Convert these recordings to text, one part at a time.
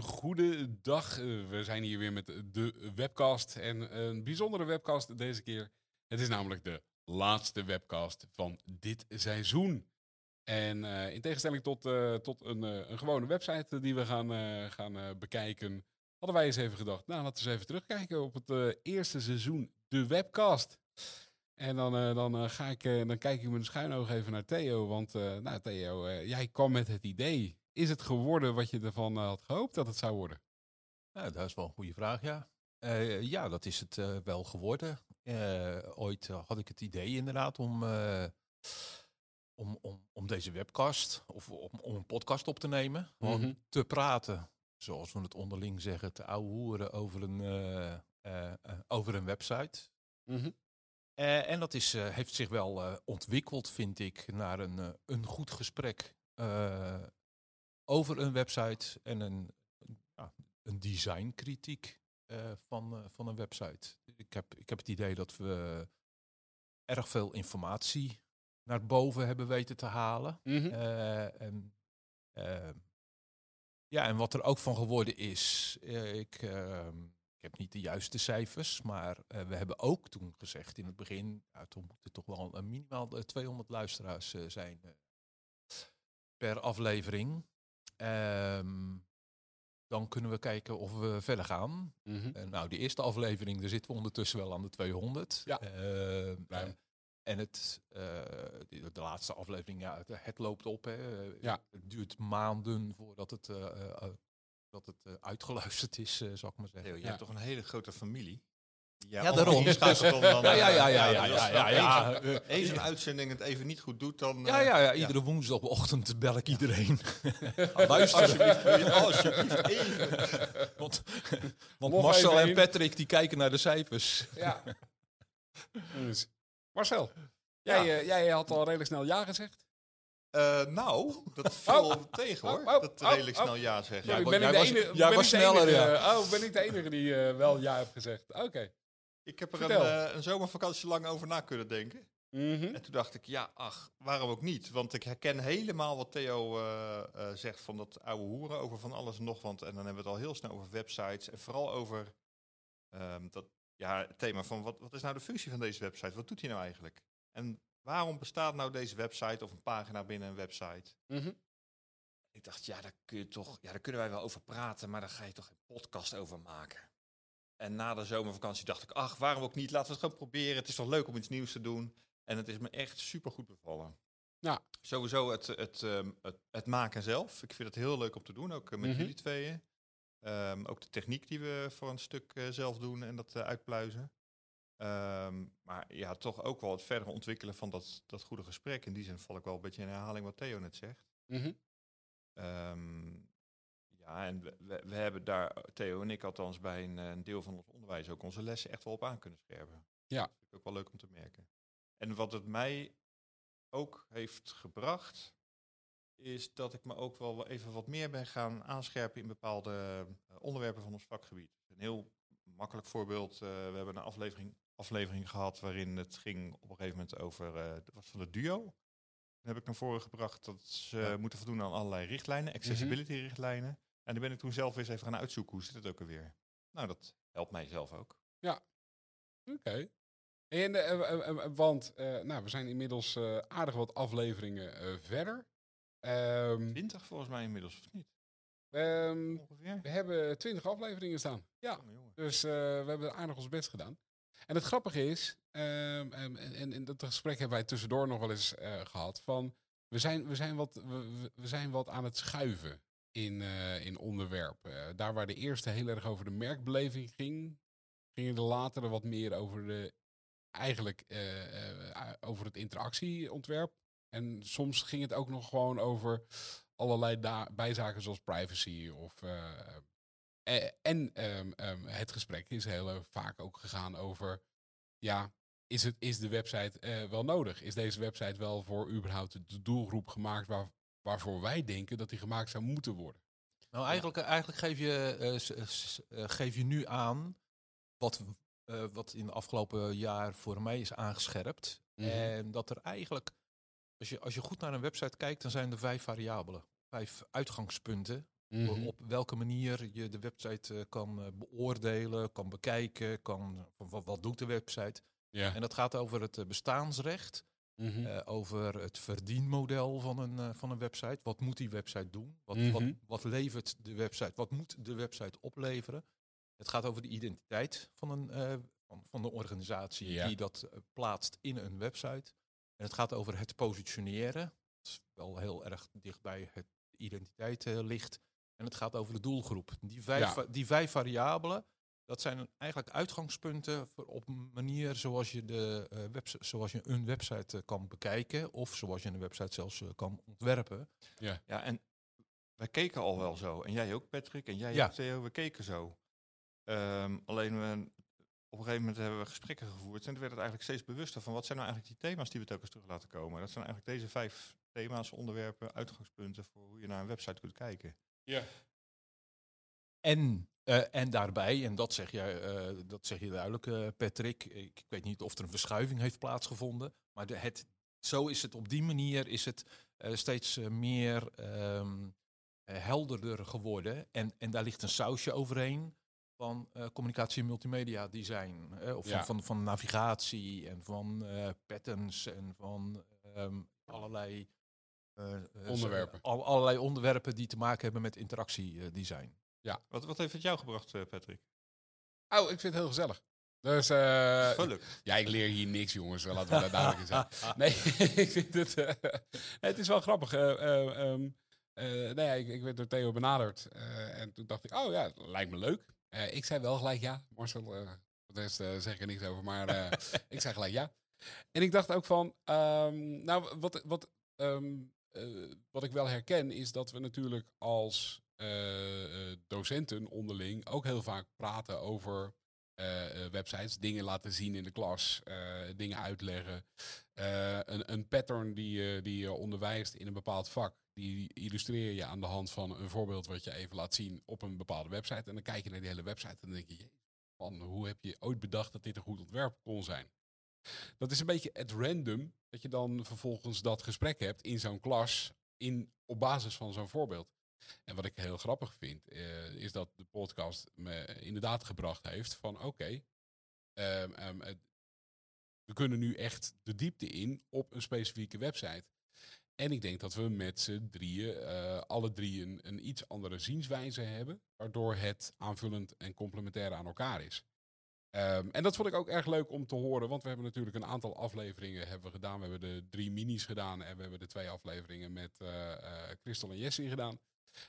Een goede dag. Eh, We zijn hier weer met de webcast. En een bijzondere webcast deze keer. Het is namelijk de laatste webcast van dit seizoen. En eh, in tegenstelling tot, eh, tot een, eh, een gewone website die we gaan, eh, gaan eh, bekijken, hadden wij eens even gedacht, nou laten we eens even terugkijken op het eh, eerste seizoen, de webcast. En dan, eh, dan, eh, ga ik, eh, dan kijk ik een schuin oog even naar Theo. Want eh, nou, Theo, eh, jij kwam met het idee. Is het geworden wat je ervan eh, had gehoopt dat het zou worden? Ja, dat is wel een goede vraag, ja. Eh, ja, dat is het eh, wel geworden. Ooit had ik het idee inderdaad om, om, om, om deze webcast of om, om een podcast op te nemen. Gewoon Mhm. te praten, zoals we het onderling zeggen, te ouwe hoeren over een, over een website. Eh, en dat is, heeft zich wel ontwikkeld, vind ik, naar een, een goed gesprek over een website en een, ja, een designkritiek eh, van, eh, van een website. Ik heb, ik heb het idee dat we erg veel informatie naar boven hebben weten te halen. Mhm. Eh, en, eh, ja, en wat er ook van geworden is, ik, ehm, ik heb niet de juiste cijfers, maar we hebben ook toen gezegd in het begin, ja, toen moeten toch wel een minimaal eh, 200 luisteraars zijn per aflevering. Ehm, dan kunnen we kijken of we verder gaan. Mhm. Eh, nou, die eerste aflevering, daar zitten we ondertussen wel aan de 200. Ja. Ehm, eh, en het, eh, de, de laatste aflevering, ja, het, het loopt op. Hè. Eh, Ja. Het duurt maanden voordat het, eh, eh, eh, dat het uitgeluisterd is, zal ik maar zeggen. Je Ja. hebt toch een hele grote familie? Ja, allemaal daarom. dan, Ja, ja, eh, ja, ja, ja, ja, als ja, ja. één zo'n- één zo'n uitzending het even niet goed doet, dan... Ja, eh, ja, ja, iedere woensdagochtend bel ik iedereen. Luister. Luister. Alsjeblieft, alsjeblieft even. Want, want Marcel en. Patrick die kijken naar de cijfers. Ja. Dus, Marcel, jij, eh, jij had al redelijk snel ja gezegd. Eh, nou, dat viel tegen hoor. Oh, oh, dat oh, redelijk oh. snel ja zeggen. Ben ik was- ben was ik de sneller, enige, ja. Oh, ben ik de enige die wel ja heeft gezegd. Oké. Ik heb er Vertel. een, eh, een zomervakantie lang over na kunnen denken. Mhm. En toen dacht ik, ja, ach, waarom ook niet? Want ik herken helemaal wat Theo eh, eh, zegt van dat oude hoeren over van alles en nog wat. En dan hebben we het al heel snel over websites en vooral over ehm, dat, ja, het thema van wat, wat is nou de functie van deze website? Wat doet hij nou eigenlijk? En waarom bestaat nou deze website of een pagina binnen een website? Mhm. Ik dacht, ja, daar kun je toch, ja, daar kunnen wij wel over praten, maar daar ga je toch geen podcast over maken. En na de zomervakantie dacht ik, ach, waarom ook niet? Laten we het gewoon proberen. Het is toch leuk om iets nieuws te doen. En het is me echt super goed bevallen. Ja. Sowieso het, het, ehm, het, het maken zelf. Ik vind het heel leuk om te doen, ook eh, met Mhm. jullie tweeën. Ehm, ook de techniek die we voor een stuk eh, zelf doen en dat eh, uitpluizen. Ehm, maar ja, toch ook wel het verdere ontwikkelen van dat, dat goede gesprek. In die zin val ik wel een beetje in herhaling wat Theo net zegt. Ehm, ja, en we, hebben daar, Theo en ik althans, bij een, eh, een deel van ons onderwijs ook onze lessen echt wel op aan kunnen scherpen. Ja. Dat ik ook wel leuk om te merken. En wat het mij ook heeft gebracht, is dat ik me ook wel even wat meer ben gaan aanscherpen in bepaalde eh, onderwerpen van ons vakgebied. Een heel makkelijk voorbeeld, eh, we hebben een aflevering, aflevering gehad waarin het ging op een gegeven moment over, dat was van de duo. Dan heb ik naar voren gebracht dat ze Ja. moeten voldoen aan allerlei richtlijnen, accessibility richtlijnen. En die ben ik toen zelf eens even gaan uitzoeken, hoe zit het ook alweer? Nou, dat helpt mij zelf ook. Oké. En, eh, eh, eh, want nou, we zijn inmiddels aardig wat afleveringen verder. Ehm, 20 volgens mij inmiddels, of niet? ehm, Ongeveer? we hebben twintig afleveringen staan. Ja. Jongen, jongen. Dus we hebben aardig ons best gedaan. En het grappige is, ehm, en, en, en dat gesprek hebben wij tussendoor nog wel eens eh, gehad, van we zijn, we, zijn wat, we- we zijn wat aan het schuiven in, eh, in onderwerpen. daar waar de eerste heel erg over de merkbeleving ging, gingen de latere wat meer over de eigenlijk eh, eh, over het interactieontwerp. En soms ging het ook nog gewoon over allerlei bijzaken zoals privacy of eh, Eh, en ehm, ehm, het gesprek is heel vaak ook gegaan over, ja, is, het, is de website eh, wel nodig? Is deze website wel voor überhaupt de doelgroep gemaakt waar, waarvoor wij denken dat die gemaakt zou moeten worden? Nou, eigenlijk, eigenlijk geef, je, eh, s- eh, geef je nu aan wat, eh, wat in de afgelopen jaar voor mij is aangescherpt. Mhm. En dat er eigenlijk, als je, als je goed naar een website kijkt, dan zijn er vijf variabelen. Vijf uitgangspunten. Mhm. Op welke manier je de website eh, kan eh, beoordelen, kan bekijken, kan, wat, wat doet de website. Ja. En dat gaat over het eh, Mhm. Eh, over het verdienmodel van een, eh, van een website. Wat moet die website doen? Wat, Mhm. wat, wat levert de website? Wat moet de website opleveren? Het gaat over de identiteit van, een, eh, van, van de organisatie Ja. die dat plaatst in een website. En het gaat over het positioneren. Dat is wel heel erg dichtbij het identiteit ligt. En het gaat over de doelgroep. Die vijf, Ja. die vijf variabelen, dat zijn eigenlijk uitgangspunten voor op een manier zoals je, de, eh, zoals je een website eh, kan bekijken. Of zoals je een website zelfs eh, kan ontwerpen. Ja, en wij keken al wel zo. En jij ook, Patrick. En jij Ja. ook, Theo. We keken zo. Ehm, alleen we, op een gegeven moment hebben we gesprekken gevoerd. En toen werd het eigenlijk steeds bewuster van wat zijn nou eigenlijk die thema's die we telkens terug laten komen. Dat zijn eigenlijk deze vijf thema's, onderwerpen, uitgangspunten voor hoe je naar een website kunt kijken. ja. En, eh, en daarbij, en dat zeg, jij, eh, dat zeg je duidelijk, eh, Patrick. Ik, ik weet niet of er een verschuiving heeft plaatsgevonden. Maar de, het, zo is het op die manier is het steeds meer ehm, eh, helderder geworden. En, en daar ligt een sausje overheen van communicatie en multimedia design. of Ja. van, van, van navigatie en van patterns en van ehm, allerlei... Onderwerpen. Al, allerlei onderwerpen die te maken hebben met interactiedesign. Wat, wat heeft het jou gebracht, eh, Patrick? Oh, ik vind het heel gezellig. Dus eh, Gelukkig. ja, ik leer hier niks, jongens. Laten we daar duidelijk in zijn. Nee, ik vind het. eh, het is wel grappig. eh, eh, ehm, eh, nee, ja, ik, ik werd door Theo benaderd. en toen dacht ik, oh ja, lijkt me leuk. Ik zei wel gelijk ja. Marcel, voor de rest zeg ik er niks over. Maar ik zei gelijk ja. En ik dacht ook van, ehm, nou, wat, wat, ehm, eh, wat ik wel herken is dat we natuurlijk als docenten onderling ook heel vaak praten over eh, eh, websites, dingen laten zien in de klas, eh, dingen uitleggen. Eh, een, een pattern die je, die je onderwijst in een bepaald vak, die illustreer je aan de hand van een voorbeeld wat je even laat zien op een bepaalde website. En dan kijk je naar die hele website en dan denk je, "Jee, man, hoe heb je ooit bedacht dat dit een goed ontwerp kon zijn? Dat is een beetje at random, dat je dan vervolgens dat gesprek hebt in zo'n klas in, op basis van zo'n voorbeeld. En wat ik heel grappig vind, eh, is dat de podcast me inderdaad gebracht heeft van oké, ehm, ehm, we kunnen nu echt de diepte in op een specifieke website. En ik denk dat we met z'n drieën, eh, alle drie een, iets andere zienswijze hebben, waardoor het aanvullend en complementair aan elkaar is. Ehm, en dat vond ik ook erg leuk om te horen, want we hebben natuurlijk een aantal afleveringen hebben we gedaan. We hebben de drie minis gedaan en we hebben de twee afleveringen met eh, Christel en Jessie gedaan.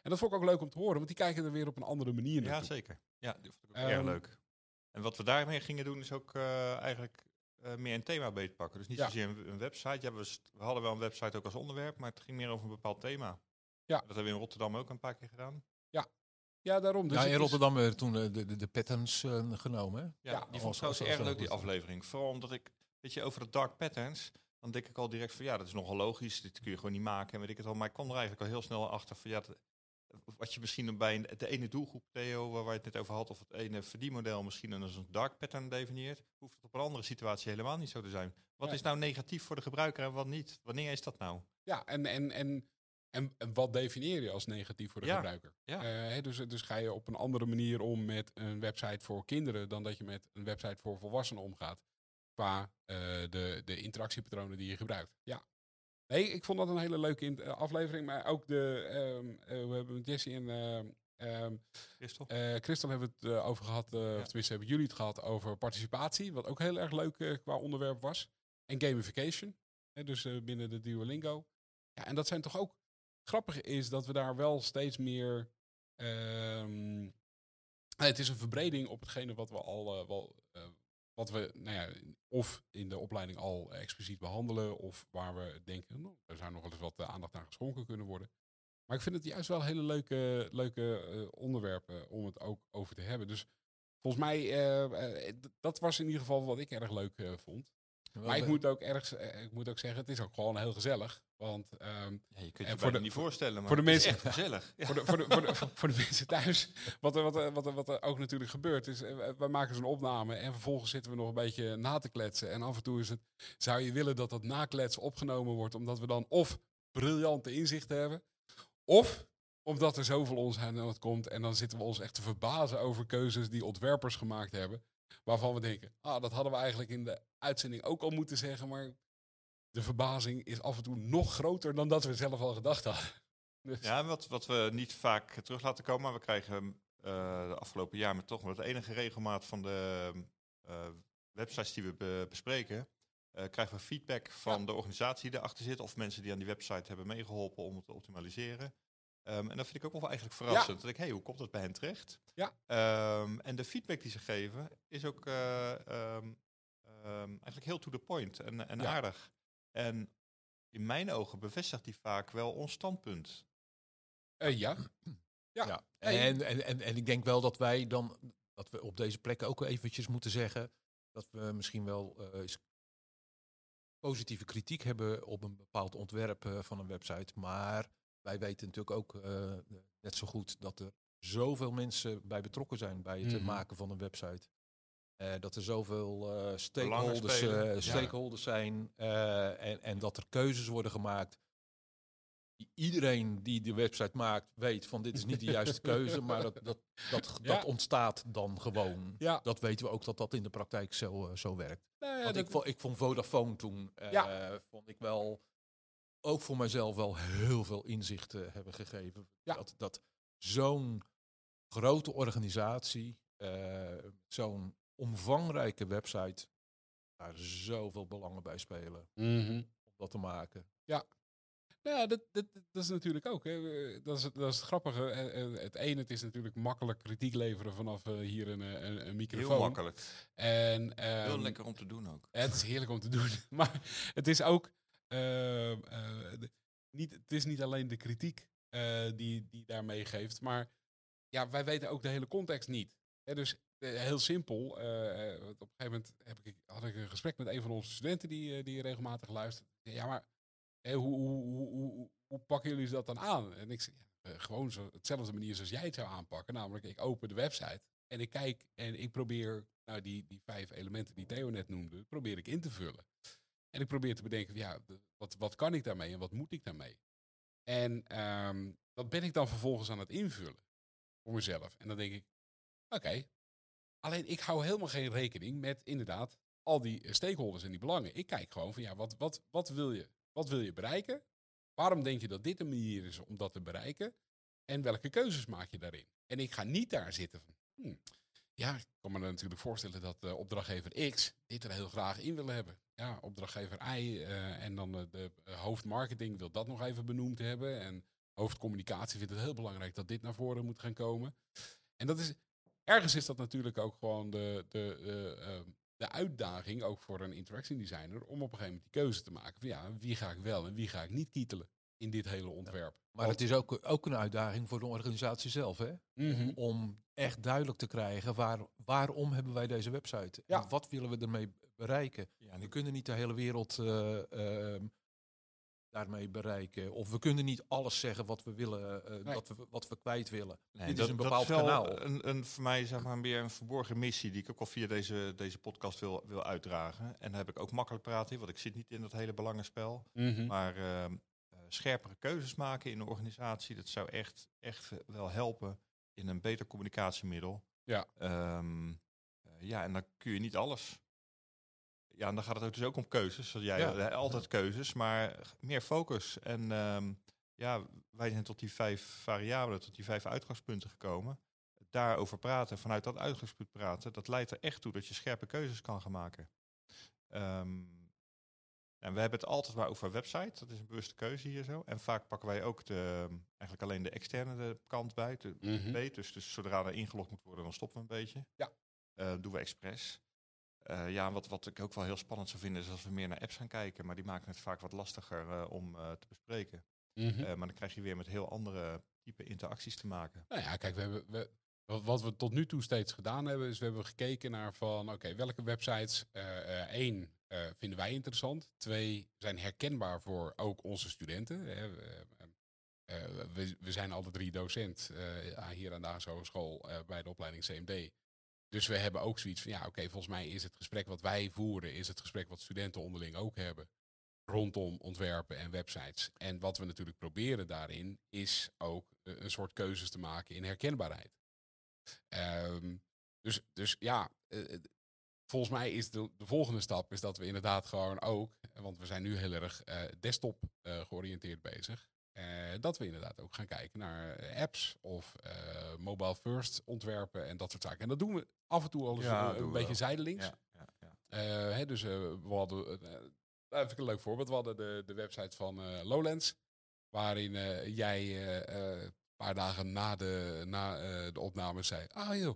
En dat vond ik ook leuk om te horen, want die kijken er weer op een andere manier Ja, naar. zeker. Ja, die vond ik ook erg leuk. En wat we daarmee gingen doen is ook eh, eigenlijk eh, meer een thema beetpakken. Dus niet Ja. zozeer een, een website. Ja, we, we hadden wel een website ook als onderwerp, maar het ging meer over een bepaald thema. Ja. Dat hebben we in Rotterdam ook een paar keer gedaan. Ja, daarom. Dus ja, in is- Rotterdam werden toen de, de, de patterns eh, genomen. hè? Ja, Ja, die vond ik trouwens erg leuk, die aflevering. Vooral omdat ik, weet je, over de dark patterns, dan denk ik al direct van ja, dat is nogal logisch. Dit kun je gewoon niet maken en weet ik het al. Maar ik kwam er eigenlijk al heel snel achter van ja, dat- wat je misschien bij de ene doelgroep, Theo, waar wij het net over had, of het ene verdienmodel misschien als een dark pattern definieert, hoeft het op een andere situatie helemaal niet zo te zijn. Wat Ja. is nou negatief voor de gebruiker en wat niet? Wanneer is dat nou? Ja, en, en, en, en, en wat definieer je als negatief voor de Ja, gebruiker? ja. Eh, dus, dus ga je op een andere manier om met een website voor kinderen dan dat je met een website voor volwassenen omgaat. Qua eh, de, de interactiepatronen die je gebruikt. Ja. Nee, ik vond dat een hele leuke eh, aflevering. Maar ook de, ehm, eh, we hebben met Jessie en ehm, Christel? Christel hebben we het over gehad, eh, of tenminste hebben jullie het gehad over participatie, wat ook heel erg leuk qua onderwerp was. En gamification, hè, dus binnen de Duolingo. Ja, en dat zijn toch ook, grappig is dat we daar wel steeds meer, het is een verbreding op hetgene wat we al, wel, wat we, nou ja, of in de opleiding al expliciet behandelen, of waar we denken, nou, er zou nog wel eens wat eh, aandacht aan geschonken kunnen worden. Maar ik vind het juist wel hele leuke, leuke eh, onderwerpen om het ook over te hebben. Dus volgens mij, eh, dat was in ieder geval wat ik erg leuk eh, Maar ik moet, ook erg, eh, ik moet ook zeggen, het is ook gewoon heel gezellig. Want ehm, Ja, je kunt En je voor de- niet voorstellen, maar voor de het is mensen- echt gezellig. Voor, de, voor, de, voor, de, voor de mensen thuis, wat er, wat, er, wat, er, wat er ook natuurlijk gebeurt, is eh, we maken zo'n opname en vervolgens zitten we nog een beetje na te kletsen. En af en toe is het, zou je willen dat dat nakletsen opgenomen wordt, omdat we dan of briljante inzichten hebben, of omdat er zoveel onzin aan het komt en dan zitten we ons echt te verbazen over keuzes die ontwerpers gemaakt hebben, waarvan we denken, ah, dat hadden we eigenlijk in de uitzending ook al moeten zeggen, maar de verbazing is af en toe nog groter dan dat we zelf al gedacht hadden. Dus, Ja, wat, wat we niet vaak terug laten komen, maar we krijgen eh, de afgelopen jaar met toch wel het enige regelmaat van de eh, websites die we be- bespreken, eh, krijgen we feedback van de organisatie die erachter zit of mensen die aan die website hebben meegeholpen om het te optimaliseren. Ehm, en dat vind ik ook wel eigenlijk verrassend. Dat ik, hey, hoe komt dat bij hen terecht? Ja. Ehm, en de feedback die ze geven is ook eh, ehm, ehm, eigenlijk heel to the point en, en Ja. aardig. En in mijn ogen bevestigt die vaak wel ons standpunt. Eh, ja. Ja. Ja. En, en, en, en ik denk wel dat wij dan, dat we op deze plek ook eventjes moeten zeggen, dat we misschien wel eh, eens positieve kritiek hebben op een bepaald ontwerp eh, van een website. Maar wij weten natuurlijk ook eh, net zo goed dat er zoveel mensen bij betrokken zijn bij het Mhm. maken van een website. Eh, dat er zoveel eh, stakeholders, eh, Ja. stakeholders zijn en, en dat er keuzes worden gemaakt. Iedereen die de website maakt weet van dit is niet de juiste keuze, maar dat, dat, dat, Ja. dat ontstaat dan gewoon. Ja. Dat weten we ook dat dat in de praktijk zo, zo werkt. Nou Want ik, vond, ik vond Vodafone toen, Ja. vond ik wel, ook voor mijzelf wel heel veel inzichten hebben gegeven. Ja. Dat, dat zo'n grote organisatie, eh, zo'n omvangrijke website, daar zoveel belangen bij spelen Mhm. om dat te maken. Nou ja, dat, dat, dat is natuurlijk ook. Hè. Eh, Dat, is, het- dat is het grappige. Eh, eh, Het ene, het is natuurlijk makkelijk kritiek leveren vanaf eh, hier een, eh, een, een microfoon. Heel makkelijk. En, Heel ehm, lekker om te doen ook. Het is heerlijk om te doen. Maar het is ook. Ehm, eh, niet, het is niet alleen de kritiek eh, die, die daarmee geeft. Maar ja, wij weten ook de hele context niet. Dus eh, heel simpel. op een gegeven moment heb ik, had ik een gesprek met een van onze studenten die, die regelmatig luistert. Ja, maar hoe, hoe, hoe, hoe, pakken jullie dat dan aan? En ik zeg, gewoon zo, hetzelfde manier zoals jij het zou aanpakken. Namelijk, ik open de website en ik kijk en ik probeer nou, die, die vijf elementen die Theo net noemde, probeer ik in te vullen. En ik probeer te bedenken, ja, wat, wat kan ik daarmee en wat moet ik daarmee? En ehm, dat ben ik dan vervolgens aan het invullen voor mezelf. En dan denk ik, oké, alleen ik hou helemaal geen rekening met inderdaad al die eh, stakeholders en die belangen. Ik kijk gewoon van, ja, wat, wat, wat, wil, je, wat wil je bereiken? Waarom denk je dat dit een manier is om dat te bereiken? En welke keuzes maak je daarin? En ik ga niet daar zitten van, hmm, ja, ik kan me natuurlijk voorstellen dat eh, opdrachtgever X dit er heel graag in wil hebben. Ja, opdrachtgever Y eh, en dan eh, de hoofdmarketing wil dat nog even benoemd hebben. En hoofdcommunicatie vindt het heel belangrijk dat dit naar voren moet gaan komen. En dat is, ergens is dat natuurlijk ook gewoon de, de, ehm, de uitdaging, ook voor een interaction designer, om op een gegeven moment die keuze te maken. Van ja, wie ga ik wel en wie ga ik niet kietelen in dit hele ontwerp. Maar het is ook, ook een uitdaging voor de organisatie zelf, hè? Mhm. Om echt duidelijk te krijgen waar, waarom hebben wij deze website? Ja. En wat willen we ermee bereiken? Ja, We kunnen niet de hele wereld eh, ehm, daarmee bereiken. Of we kunnen niet alles zeggen wat we willen, eh, Nee. wat, we, wat we kwijt willen. Nee, Dit dat, is een dat bepaald wel kanaal. Een, een, voor mij zeg maar meer een verborgen missie die ik ook al via deze, deze podcast wil, wil uitdragen. En daar heb ik ook makkelijk praten in, want ik zit niet in dat hele belangenspel. Mhm. Maar ehm, eh, scherpere keuzes maken in een organisatie, dat zou echt, echt wel helpen in een beter communicatiemiddel. Ja. Ehm, eh, ja, en dan kun je niet alles. Ja, en dan gaat het ook dus ook om keuzes. Jij Ja. altijd keuzes, maar meer focus. En ehm, ja, wij zijn tot die vijf variabelen, tot die vijf uitgangspunten gekomen. Daarover praten, vanuit dat uitgangspunt praten, dat leidt er echt toe dat je scherpe keuzes kan gaan maken. Ehm, en we hebben het altijd maar over website. Dat is een bewuste keuze hier zo. En vaak pakken wij ook de, eigenlijk alleen de externe kant bij. De Mhm. B. Dus, dus zodra er ingelogd moet worden, dan stoppen we een beetje. Ja. Eh, doen we expres. Eh, ja, wat, wat ik ook wel heel spannend zou vinden, is als we meer naar apps gaan kijken. Maar die maken het vaak wat lastiger eh, om te bespreken. Mhm. Maar dan krijg je weer met heel andere type interacties te maken. Nou ja, kijk, we hebben, we, wat, we tot nu toe steeds gedaan hebben, is we hebben gekeken naar van, oké, welke websites, eh, eh, één, eh, vinden wij interessant. Twee, zijn herkenbaar voor ook onze studenten. Hè. We, we, zijn alle drie docent hier aan de ASO Hogeschool bij de opleiding CMD. Dus we hebben ook zoiets van, ja, oké, volgens mij is het gesprek wat wij voeren, is het gesprek wat studenten onderling ook hebben rondom ontwerpen en websites. En wat we natuurlijk proberen daarin is ook een soort keuzes te maken in herkenbaarheid. Ehm, dus, dus ja, eh, volgens mij is de, de volgende stap is dat we inderdaad gewoon ook, want we zijn nu heel erg eh, desktop eh, georiënteerd bezig. eh, dat we inderdaad ook gaan kijken naar eh, apps of eh, mobile first ontwerpen en dat soort zaken. En dat doen we af en toe al Ja, een, beetje zijdelings. Ja, ja, ja. Eh, hè, dus eh, we hadden, eh, nou, even een leuk voorbeeld, we hadden de, de website van eh, Lowlands, waarin eh, jij eh, eh, paar dagen na de, na, eh, de opname zei, ah joh,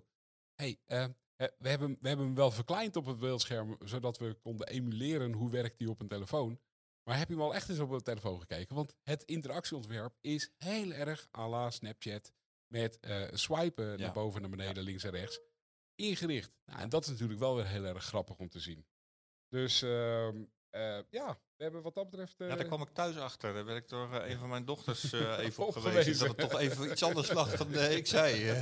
hey, eh, eh, we, hebben, we hebben hem wel verkleind op het beeldscherm, zodat we konden emuleren hoe werkt die op een telefoon. Maar heb je hem al echt eens op een telefoon gekeken? Want het interactieontwerp is heel erg à la Snapchat, met swipen Ja. naar boven, naar beneden, links en rechts ingericht. Nou, en dat is natuurlijk wel weer heel erg grappig om te zien. Dus ehm, eh, ja, we hebben wat dat betreft... eh, Ja, daar kwam ik thuis achter. Daar werd ik door eh, een van mijn dochters eh, even op gewezen. Dat het toch even iets anders lag dan eh, ik zei.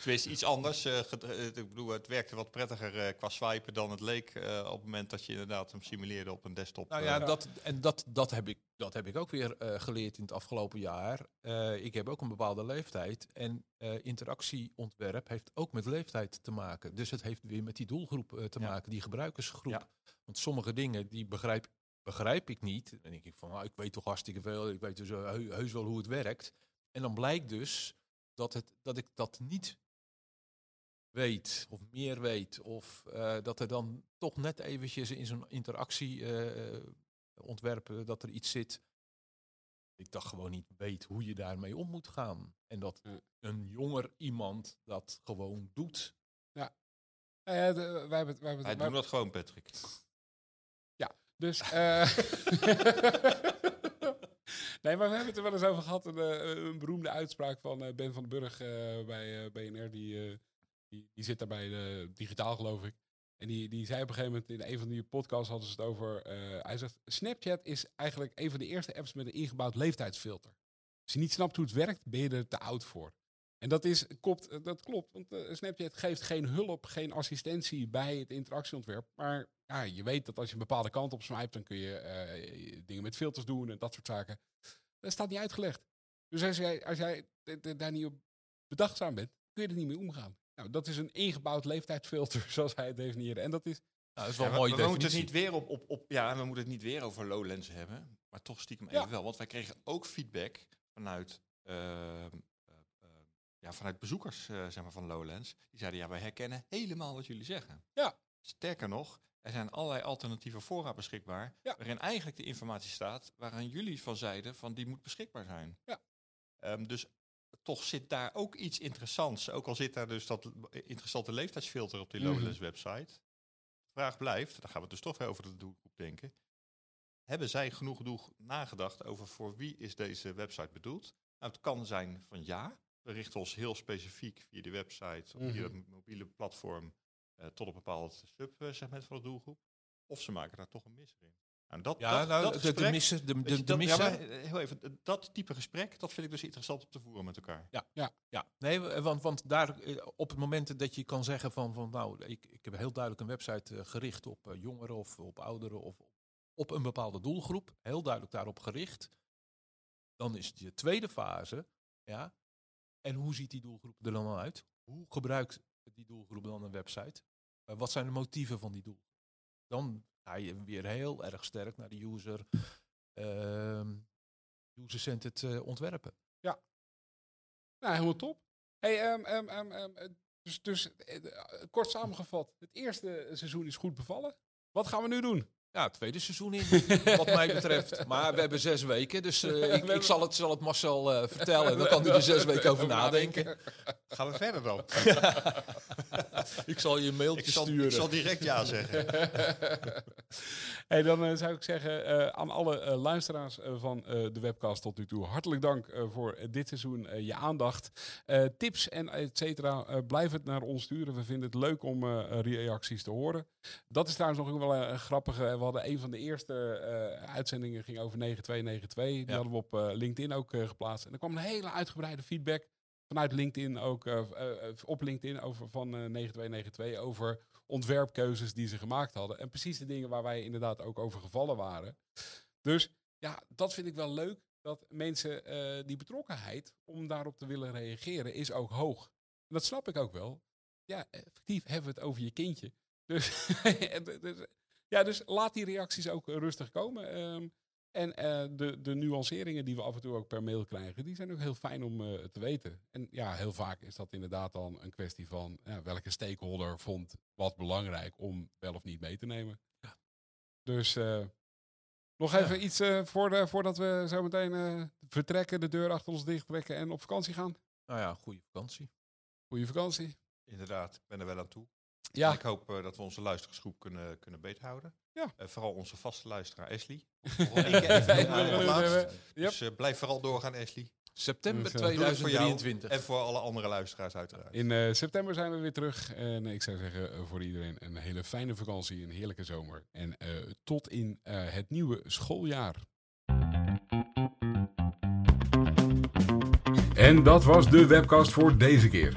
Tenminste, iets anders. eh, eh, ik bedoel, het werkte wat prettiger eh, qua swipen dan het leek op het moment dat je inderdaad hem simuleerde op een desktop. Nou ja, dat, en dat, dat, heb ik, dat heb ik ook weer geleerd in het afgelopen jaar. Ik heb ook een bepaalde leeftijd. En interactieontwerp heeft ook met leeftijd te maken. Dus het heeft weer met die doelgroep te Ja. maken, die gebruikersgroep. Ja. Want sommige dingen die begrijp, begrijp ik niet. Dan denk ik van, nou, ik weet toch hartstikke veel. Ik weet dus heu- heus wel hoe het werkt. En dan blijkt dus dat, het, dat ik dat niet weet of meer weet. Of eh, dat er dan toch net eventjes in zo'n interactie eh, eh, ontwerpen dat er iets zit. Ik dacht gewoon niet weet hoe je daarmee om moet gaan. En dat Ja. een jonger iemand dat gewoon doet. nou ja, de- wij hebben, wij hebben, Hij doet dat gewoon, Patrick. Dus, eh nee, maar we hebben het er wel eens over gehad. Een, eh, een beroemde uitspraak van eh, Ben van den Burg eh, bij eh, BNR. Die, eh, die, zit daar bij de digitaal, geloof ik. En die, die zei op een gegeven moment in een van die podcasts hadden ze het over. eh, hij zegt: Snapchat is eigenlijk een van de eerste apps met een ingebouwd leeftijdsfilter. Als je niet snapt hoe het werkt, ben je er te oud voor. En dat, is, klopt, dat klopt, want eh, Snapchat geeft geen hulp, geen assistentie bij het interactieontwerp. Maar ja, je weet dat als je een bepaalde kant op swipe, dan kun je eh, dingen met filters doen en dat soort zaken. Dat staat niet uitgelegd. Dus als jij, als jij daar niet op bedachtzaam bent, kun je er niet mee omgaan. Nou, dat is een ingebouwd leeftijdsfilter, zoals hij het definieerde. En dat is, Nou, dat is wel Ja, een we, we moeten het niet weer op, op, op, ja, we moeten het niet weer over Lowlands hebben, maar toch stiekem Ja. even wel. Want wij kregen ook feedback vanuit, ehm, eh, eh, ja, vanuit bezoekers eh, zeg maar, van Lowlands. Die zeiden, ja, wij herkennen helemaal wat jullie zeggen. Ja. Sterker nog, er zijn allerlei alternatieve fora beschikbaar, Ja. waarin eigenlijk de informatie staat waaraan jullie van zeiden van die moet beschikbaar zijn. Ja. Ehm, dus toch zit daar ook iets interessants. Ook al zit daar dus dat interessante leeftijdsfilter op die Mhm. Lowlands website. De vraag blijft, dan gaan we dus toch weer over de doelgroep denken. Hebben zij genoeg genoeg nagedacht over voor wie is deze website bedoeld? Nou, het kan zijn van ja. We richten ons heel specifiek via de website of via Mhm. het mobiele platform eh, tot een bepaald subsegment van de doelgroep. Of ze maken daar toch een misser in. Nou, dat, Ja, dat, nou, dat de, missen, de, de, ja, missen. maar, eh, heel even, dat type gesprek, dat vind ik dus interessant om te voeren met elkaar. Ja, nee, w- want, want daar eh, op het moment dat je kan zeggen van, van nou, ik, ik heb heel duidelijk een website eh, gericht op eh, jongeren of op ouderen of op een bepaalde doelgroep, heel duidelijk daarop gericht, dan is het je tweede fase, ja. En hoe ziet die doelgroep er dan uit? Hoe gebruikt die doelgroep dan een website? Eh, wat zijn de motieven van die doelgroep? Dan ga je weer heel erg sterk naar de user, ehm user-centered eh, ontwerpen. nou, helemaal top. Hey, eh, dus, dus eh, kort samengevat, het eerste seizoen is goed bevallen. Wat gaan we nu doen? Ja, het tweede seizoen in, wat mij betreft. Maar we hebben zes weken, dus eh, ik, ik zal, het, zal het Marcel eh, vertellen. Dan kan hij er zes weken over nadenken. Gaan we verder dan? ik zal je een mailtje Ik zal, sturen. ik zal direct ja zeggen. hey, dan eh, zou ik zeggen eh, aan alle eh, luisteraars van eh, de webcast tot nu toe, hartelijk dank eh, voor dit seizoen eh, je aandacht. Eh, tips en et cetera, eh, blijf het naar ons sturen. We vinden het leuk om eh, reacties te horen. Dat is trouwens nog ook wel een grappige. We hadden een van de eerste eh, uitzendingen ging over 9292. Die Ja. hadden we op eh, LinkedIn ook eh, geplaatst. En er kwam een hele uitgebreide feedback vanuit LinkedIn ook op LinkedIn over van eh, 9292 over ontwerpkeuzes die ze gemaakt hadden. En precies de dingen waar wij inderdaad ook over gevallen waren. Dus ja, dat vind ik wel leuk. Dat mensen die betrokkenheid om daarop te willen reageren is ook hoog. En dat snap ik ook wel. Ja, effectief hebben we het over je kindje. Dus, dus- ja, dus laat die reacties ook eh, rustig komen. Ehm, en eh, de, de nuanceringen die we af en toe ook per mail krijgen, die zijn ook heel fijn om eh, te weten. En ja, heel vaak is dat inderdaad dan een kwestie van ja, welke stakeholder vond wat belangrijk om wel of niet mee te nemen. Dus nog even iets voor de, voordat we zo meteen vertrekken, de deur achter ons dicht trekken en op vakantie gaan. Nou ja, goede vakantie. Goeie vakantie. Inderdaad, ik ben er wel aan toe. Ja, Ik hoop eh, dat we onze luistergroep kunnen, kunnen beethouden. Ja. Eh, vooral onze vaste luisteraar Ashley. Dus eh, blijf vooral doorgaan Ashley. September Dus, eh, Doe het voor jou 2023. En voor alle andere luisteraars uiteraard. in eh, september zijn we weer terug. En ik zou zeggen voor iedereen een hele fijne vakantie, een heerlijke zomer. En eh, tot in eh, het nieuwe schooljaar. En dat was de webcast voor deze keer.